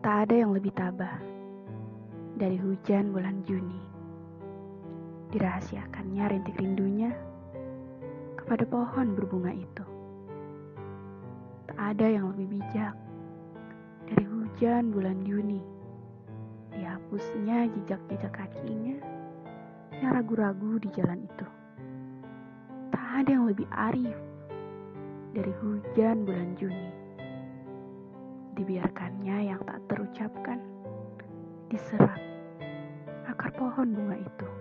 Tak ada yang lebih tabah dari hujan bulan Juni. Dirahasiakannya rintik rindunya kepada pohon berbunga itu. Tak ada yang lebih bijak dari hujan bulan Juni. Dihapusnya jejak-jejak kakinya yang ragu-ragu di jalan itu. Tak ada yang lebih arif dari hujan bulan Juni. Dibiarkannya yang tak terucapkan diserap akar pohon bunga itu.